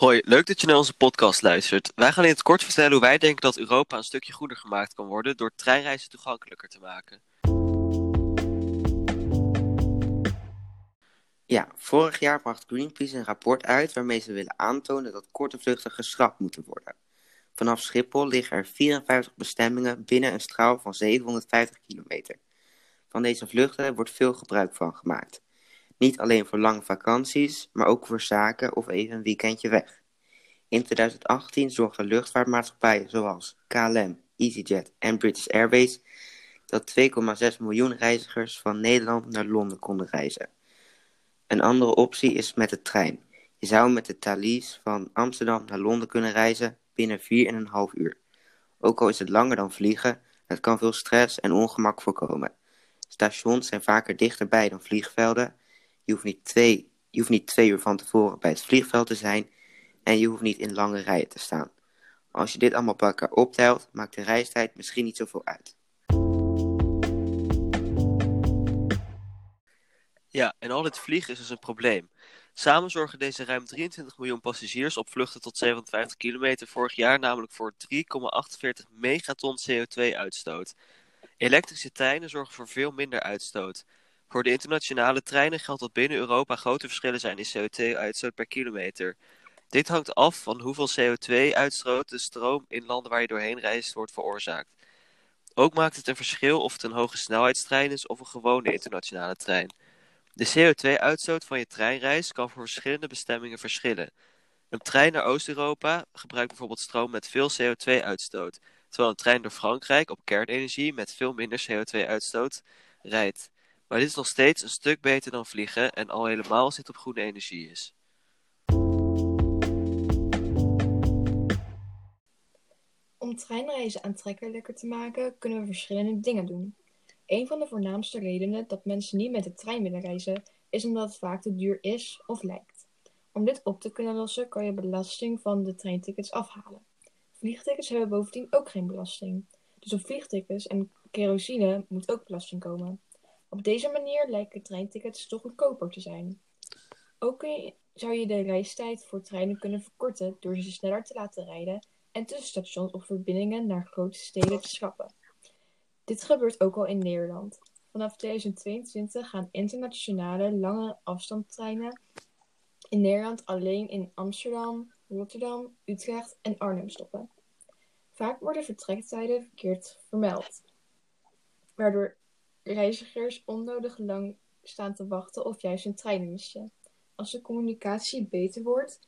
Hoi, leuk dat je naar onze podcast luistert. Wij gaan in het kort vertellen hoe wij denken dat Europa een stukje groener gemaakt kan worden door treinreizen toegankelijker te maken. Ja, vorig jaar bracht Greenpeace een rapport uit waarmee ze willen aantonen dat korte vluchten geschrapt moeten worden. Vanaf Schiphol liggen er 54 bestemmingen binnen een straal van 750 kilometer. Van deze vluchten wordt veel gebruik van gemaakt. Niet alleen voor lange vakanties, maar ook voor zaken of even een weekendje weg. In 2018 zorgden luchtvaartmaatschappijen zoals KLM, EasyJet en British Airways dat 2,6 miljoen reizigers van Nederland naar Londen konden reizen. Een andere optie is met de trein. Je zou met de Thalys van Amsterdam naar Londen kunnen reizen binnen 4,5 uur. Ook al is het langer dan vliegen, het kan veel stress en ongemak voorkomen. Stations zijn vaker dichterbij dan vliegvelden. Je hoeft niet twee, je hoeft niet twee uur van tevoren bij het vliegveld te zijn en je hoeft niet in lange rijen te staan. Als je dit allemaal bij elkaar optelt, maakt de reistijd misschien niet zoveel uit. Ja, en al dit vliegen is dus een probleem. Samen zorgen deze ruim 23 miljoen passagiers op vluchten tot 750 kilometer vorig jaar namelijk voor 3,48 megaton CO2-uitstoot. Elektrische treinen zorgen voor veel minder uitstoot. Voor de internationale treinen geldt dat binnen Europa grote verschillen zijn in CO2-uitstoot per kilometer. Dit hangt af van hoeveel CO2-uitstoot de stroom in landen waar je doorheen reist wordt veroorzaakt. Ook maakt het een verschil of het een hoge snelheidstrein is of een gewone internationale trein. De CO2-uitstoot van je treinreis kan voor verschillende bestemmingen verschillen. Een trein naar Oost-Europa gebruikt bijvoorbeeld stroom met veel CO2-uitstoot, terwijl een trein door Frankrijk op kernenergie met veel minder CO2-uitstoot rijdt. Maar dit is nog steeds een stuk beter dan vliegen en al helemaal als dit op groene energie is. Om treinreizen aantrekkelijker te maken, kunnen we verschillende dingen doen. Een van de voornaamste redenen dat mensen niet met de trein willen reizen, is omdat het vaak te duur is of lijkt. Om dit op te kunnen lossen, kan je belasting van de treintickets afhalen. Vliegtickets hebben bovendien ook geen belasting. Dus op vliegtickets en kerosine moet ook belasting komen. Op deze manier lijken treintickets toch goedkoper te zijn. Ook zou je de reistijd voor treinen kunnen verkorten door ze sneller te laten rijden en tussenstations of verbindingen naar grote steden te schrappen. Dit gebeurt ook al in Nederland. Vanaf 2022 gaan internationale lange afstandtreinen in Nederland alleen in Amsterdam, Rotterdam, Utrecht en Arnhem stoppen. Vaak worden vertrektijden verkeerd vermeld, waardoor reizigers onnodig lang staan te wachten of juist een trein missen. Als de communicatie beter wordt,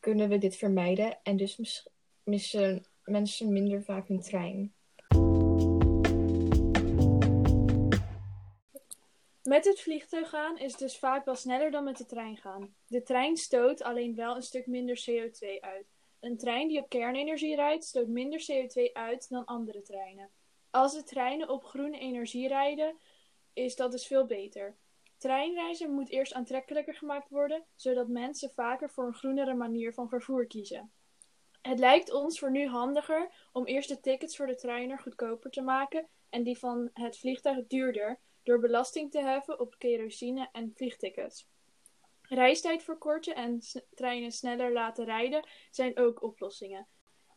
kunnen we dit vermijden en dus missen mensen minder vaak hun trein. Met het vliegtuig gaan is dus vaak wel sneller dan met de trein gaan. De trein stoot alleen wel een stuk minder CO2 uit. Een trein die op kernenergie rijdt, stoot minder CO2 uit dan andere treinen. Als de treinen op groene energie rijden, is dat dus veel beter. Treinreizen moet eerst aantrekkelijker gemaakt worden, zodat mensen vaker voor een groenere manier van vervoer kiezen. Het lijkt ons voor nu handiger om eerst de tickets voor de treiner goedkoper te maken en die van het vliegtuig duurder, door belasting te heffen op kerosine en vliegtickets. Reistijd verkorten en treinen sneller laten rijden zijn ook oplossingen.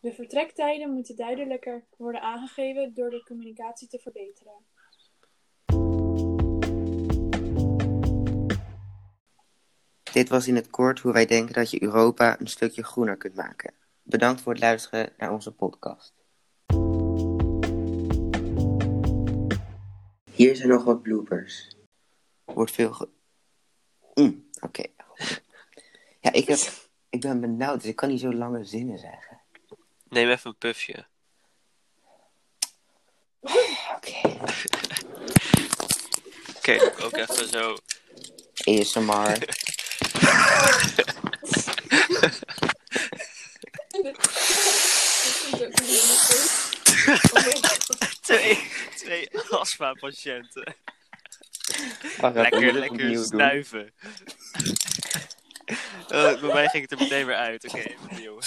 De vertrektijden moeten duidelijker worden aangegeven door de communicatie te verbeteren. Dit was in het kort hoe wij denken dat je Europa een stukje groener kunt maken. Bedankt voor het luisteren naar onze podcast. Hier zijn nog wat bloopers. Wordt veel ge... Mm, Oké. Ja, ik, heb, ik ben benauwd, dus ik kan niet zo lange zinnen zeggen. Neem even een pufje. Oké. Oké, ook even zo. ASMR. twee, twee astma-patiënten. Lekker, lekker snuiven. Eh, bij mij ging het er meteen weer uit. Oké, opnieuw.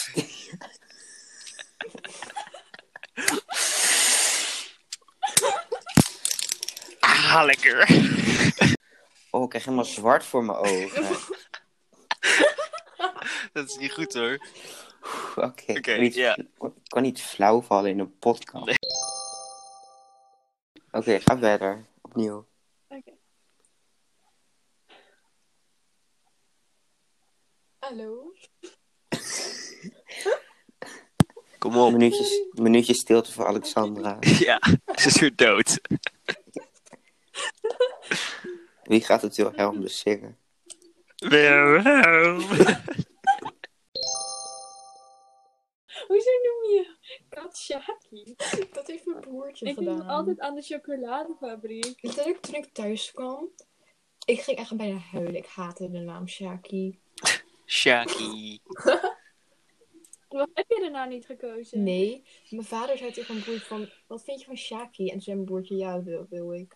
Lekker. Oh, ik krijg helemaal zwart voor mijn ogen. Dat is niet goed hoor. Oké, ik kan niet- ja. ik kan niet flauw vallen in een podcast. Nee. Oké, ga verder. Opnieuw. Oké. Hallo? Kom Een op. minuutje, een minuutje stilte voor Alexandra. Ja, ze is weer dood. Wie gaat het Wilhelm dus zingen? Wilhelm. Hoezo noem je kat Shaki? Dat heeft mijn broertje Ik gedaan. denk altijd aan de chocoladefabriek. Uiteindelijk toen ik thuis kwam, ik ging echt bijna huilen. Ik haatte de naam Shaki. Shaki. Wat heb je er nou niet gekozen? Nee, mijn vader zei tegen mijn broertje van, wat vind je van Shaki? En toen zei mijn broertje, ja, dat wil, wil ik.